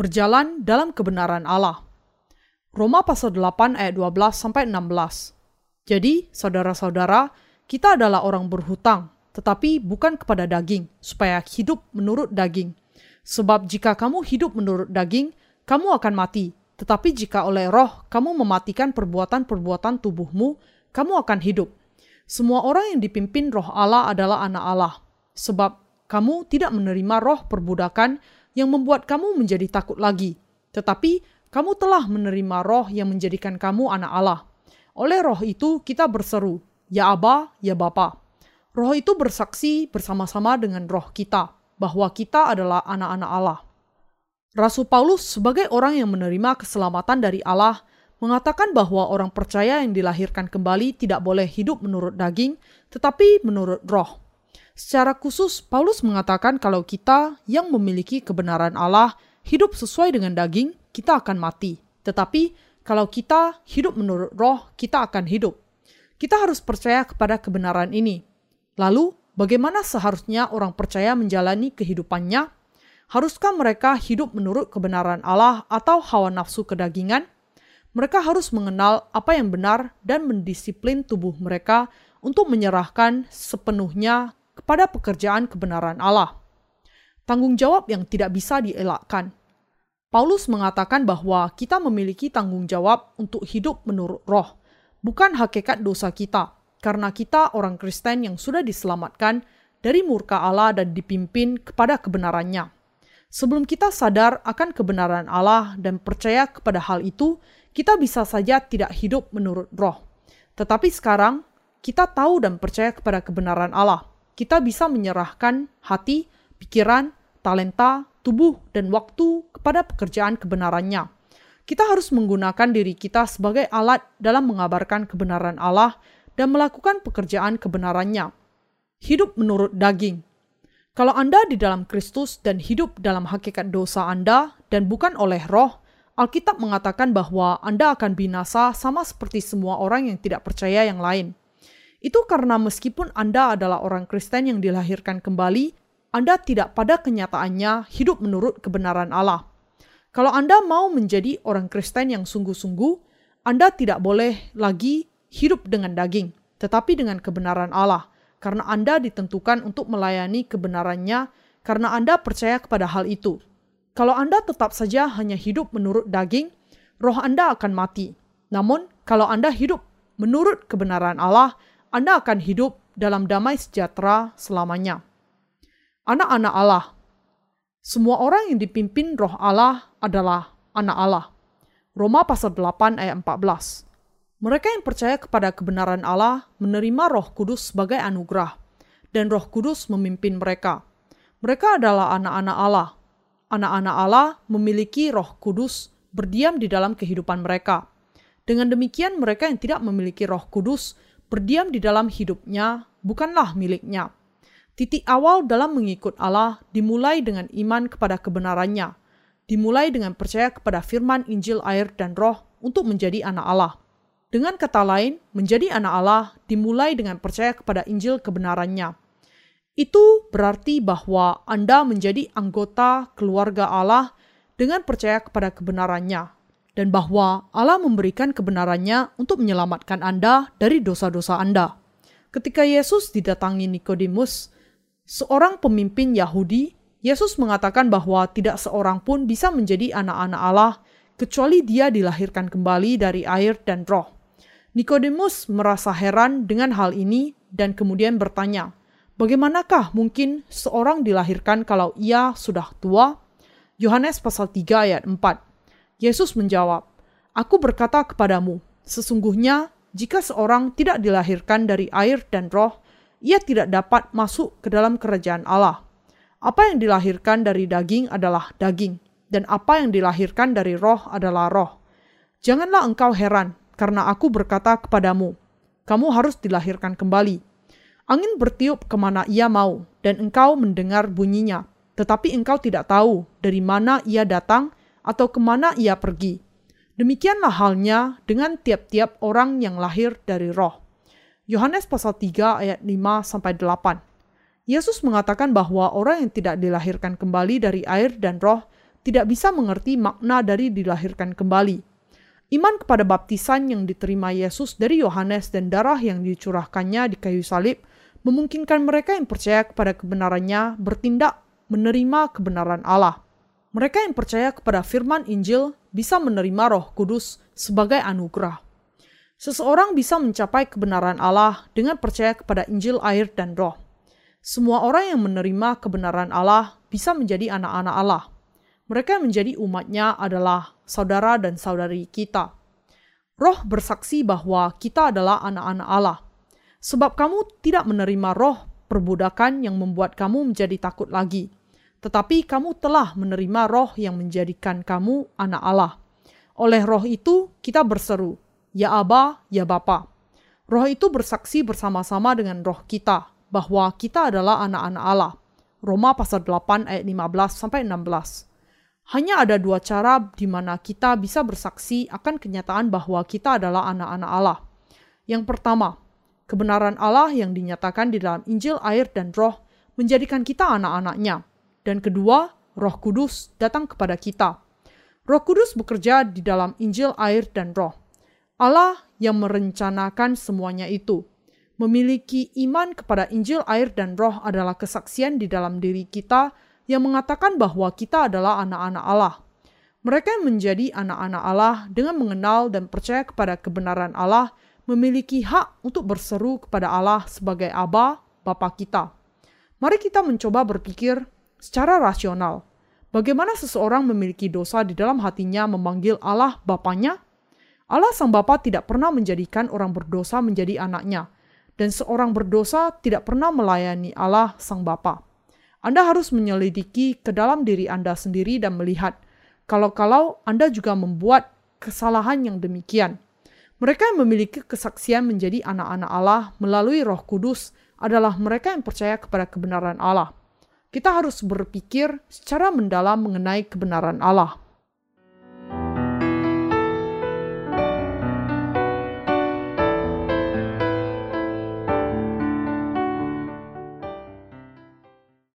berjalan dalam kebenaran Allah. Roma pasal 8 ayat 12 sampai 16. Jadi, saudara-saudara, kita adalah orang berhutang, tetapi bukan kepada daging, supaya hidup menurut daging. Sebab jika kamu hidup menurut daging, kamu akan mati. Tetapi jika oleh roh kamu mematikan perbuatan-perbuatan tubuhmu, kamu akan hidup. Semua orang yang dipimpin roh Allah adalah anak Allah. Sebab kamu tidak menerima roh perbudakan yang membuat kamu menjadi takut lagi. Tetapi kamu telah menerima roh yang menjadikan kamu anak Allah. Oleh roh itu kita berseru, Ya Aba, Ya Bapa. Roh itu bersaksi bersama-sama dengan roh kita bahwa kita adalah anak-anak Allah. Rasul Paulus sebagai orang yang menerima keselamatan dari Allah mengatakan bahwa orang percaya yang dilahirkan kembali tidak boleh hidup menurut daging, tetapi menurut roh. Secara khusus, Paulus mengatakan kalau kita yang memiliki kebenaran Allah hidup sesuai dengan daging, kita akan mati. Tetapi kalau kita hidup menurut roh, kita akan hidup. Kita harus percaya kepada kebenaran ini. Lalu, bagaimana seharusnya orang percaya menjalani kehidupannya? Haruskah mereka hidup menurut kebenaran Allah atau hawa nafsu kedagingan? Mereka harus mengenal apa yang benar dan mendisiplin tubuh mereka untuk menyerahkan sepenuhnya kepada pekerjaan kebenaran Allah. Tanggung jawab yang tidak bisa dielakkan. Paulus mengatakan bahwa kita memiliki tanggung jawab untuk hidup menurut roh, bukan hakikat dosa kita, karena kita orang Kristen yang sudah diselamatkan dari murka Allah dan dipimpin kepada kebenarannya. Sebelum kita sadar akan kebenaran Allah dan percaya kepada hal itu, kita bisa saja tidak hidup menurut roh. Tetapi sekarang, kita tahu dan percaya kepada kebenaran Allah. Kita bisa menyerahkan hati, pikiran, talenta, tubuh, dan waktu kepada pekerjaan kebenarannya. Kita harus menggunakan diri kita sebagai alat dalam mengabarkan kebenaran Allah dan melakukan pekerjaan kebenarannya. Hidup menurut daging. Kalau Anda di dalam Kristus dan hidup dalam hakikat dosa Anda dan bukan oleh roh, Alkitab mengatakan bahwa Anda akan binasa sama seperti semua orang yang tidak percaya yang lain. Itu karena meskipun Anda adalah orang Kristen yang dilahirkan kembali, anda tidak pada kenyataannya hidup menurut kebenaran Allah. Kalau Anda mau menjadi orang Kristen yang sungguh-sungguh, Anda tidak boleh lagi hidup dengan daging, tetapi dengan kebenaran Allah, karena Anda ditentukan untuk melayani kebenarannya karena Anda percaya kepada hal itu. Kalau Anda tetap saja hanya hidup menurut daging, roh Anda akan mati. Namun, kalau Anda hidup menurut kebenaran Allah, Anda akan hidup dalam damai sejahtera selamanya anak-anak Allah. Semua orang yang dipimpin roh Allah adalah anak Allah. Roma pasal 8 ayat 14. Mereka yang percaya kepada kebenaran Allah menerima roh kudus sebagai anugerah, dan roh kudus memimpin mereka. Mereka adalah anak-anak Allah. Anak-anak Allah memiliki roh kudus berdiam di dalam kehidupan mereka. Dengan demikian mereka yang tidak memiliki roh kudus berdiam di dalam hidupnya bukanlah miliknya Titik awal dalam mengikut Allah dimulai dengan iman kepada kebenarannya, dimulai dengan percaya kepada firman Injil air dan roh untuk menjadi anak Allah. Dengan kata lain, menjadi anak Allah dimulai dengan percaya kepada Injil kebenarannya. Itu berarti bahwa Anda menjadi anggota keluarga Allah dengan percaya kepada kebenarannya, dan bahwa Allah memberikan kebenarannya untuk menyelamatkan Anda dari dosa-dosa Anda. Ketika Yesus didatangi Nikodemus, seorang pemimpin Yahudi, Yesus mengatakan bahwa tidak seorang pun bisa menjadi anak-anak Allah kecuali dia dilahirkan kembali dari air dan roh. Nikodemus merasa heran dengan hal ini dan kemudian bertanya, "Bagaimanakah mungkin seorang dilahirkan kalau ia sudah tua?" Yohanes pasal 3 ayat 4. Yesus menjawab, "Aku berkata kepadamu, sesungguhnya jika seorang tidak dilahirkan dari air dan roh, ia tidak dapat masuk ke dalam kerajaan Allah. Apa yang dilahirkan dari daging adalah daging, dan apa yang dilahirkan dari roh adalah roh. Janganlah engkau heran, karena aku berkata kepadamu, kamu harus dilahirkan kembali. Angin bertiup ke mana ia mau, dan engkau mendengar bunyinya, tetapi engkau tidak tahu dari mana ia datang atau ke mana ia pergi. Demikianlah halnya dengan tiap-tiap orang yang lahir dari roh. Yohanes pasal 3 ayat 5 sampai 8. Yesus mengatakan bahwa orang yang tidak dilahirkan kembali dari air dan roh tidak bisa mengerti makna dari dilahirkan kembali. Iman kepada baptisan yang diterima Yesus dari Yohanes dan darah yang dicurahkannya di kayu salib memungkinkan mereka yang percaya kepada kebenarannya bertindak menerima kebenaran Allah. Mereka yang percaya kepada firman Injil bisa menerima Roh Kudus sebagai anugerah. Seseorang bisa mencapai kebenaran Allah dengan percaya kepada Injil, air, dan Roh. Semua orang yang menerima kebenaran Allah bisa menjadi anak-anak Allah. Mereka yang menjadi umatnya adalah saudara dan saudari kita. Roh bersaksi bahwa kita adalah anak-anak Allah. Sebab kamu tidak menerima roh perbudakan yang membuat kamu menjadi takut lagi tetapi kamu telah menerima roh yang menjadikan kamu anak Allah. Oleh roh itu kita berseru, Ya Aba, Ya Bapa. Roh itu bersaksi bersama-sama dengan roh kita bahwa kita adalah anak-anak Allah. Roma pasal 8 ayat 15 sampai 16. Hanya ada dua cara di mana kita bisa bersaksi akan kenyataan bahwa kita adalah anak-anak Allah. Yang pertama, kebenaran Allah yang dinyatakan di dalam Injil, air, dan roh menjadikan kita anak-anaknya. Dan kedua, Roh Kudus datang kepada kita. Roh Kudus bekerja di dalam Injil, air, dan Roh. Allah yang merencanakan semuanya itu. Memiliki iman kepada Injil, air, dan Roh adalah kesaksian di dalam diri kita yang mengatakan bahwa kita adalah anak-anak Allah. Mereka yang menjadi anak-anak Allah dengan mengenal dan percaya kepada kebenaran Allah memiliki hak untuk berseru kepada Allah sebagai Aba, Bapa kita. Mari kita mencoba berpikir secara rasional. Bagaimana seseorang memiliki dosa di dalam hatinya memanggil Allah Bapaknya? Allah Sang Bapa tidak pernah menjadikan orang berdosa menjadi anaknya, dan seorang berdosa tidak pernah melayani Allah Sang Bapa. Anda harus menyelidiki ke dalam diri Anda sendiri dan melihat, kalau-kalau Anda juga membuat kesalahan yang demikian. Mereka yang memiliki kesaksian menjadi anak-anak Allah melalui Roh Kudus adalah mereka yang percaya kepada kebenaran Allah kita harus berpikir secara mendalam mengenai kebenaran Allah.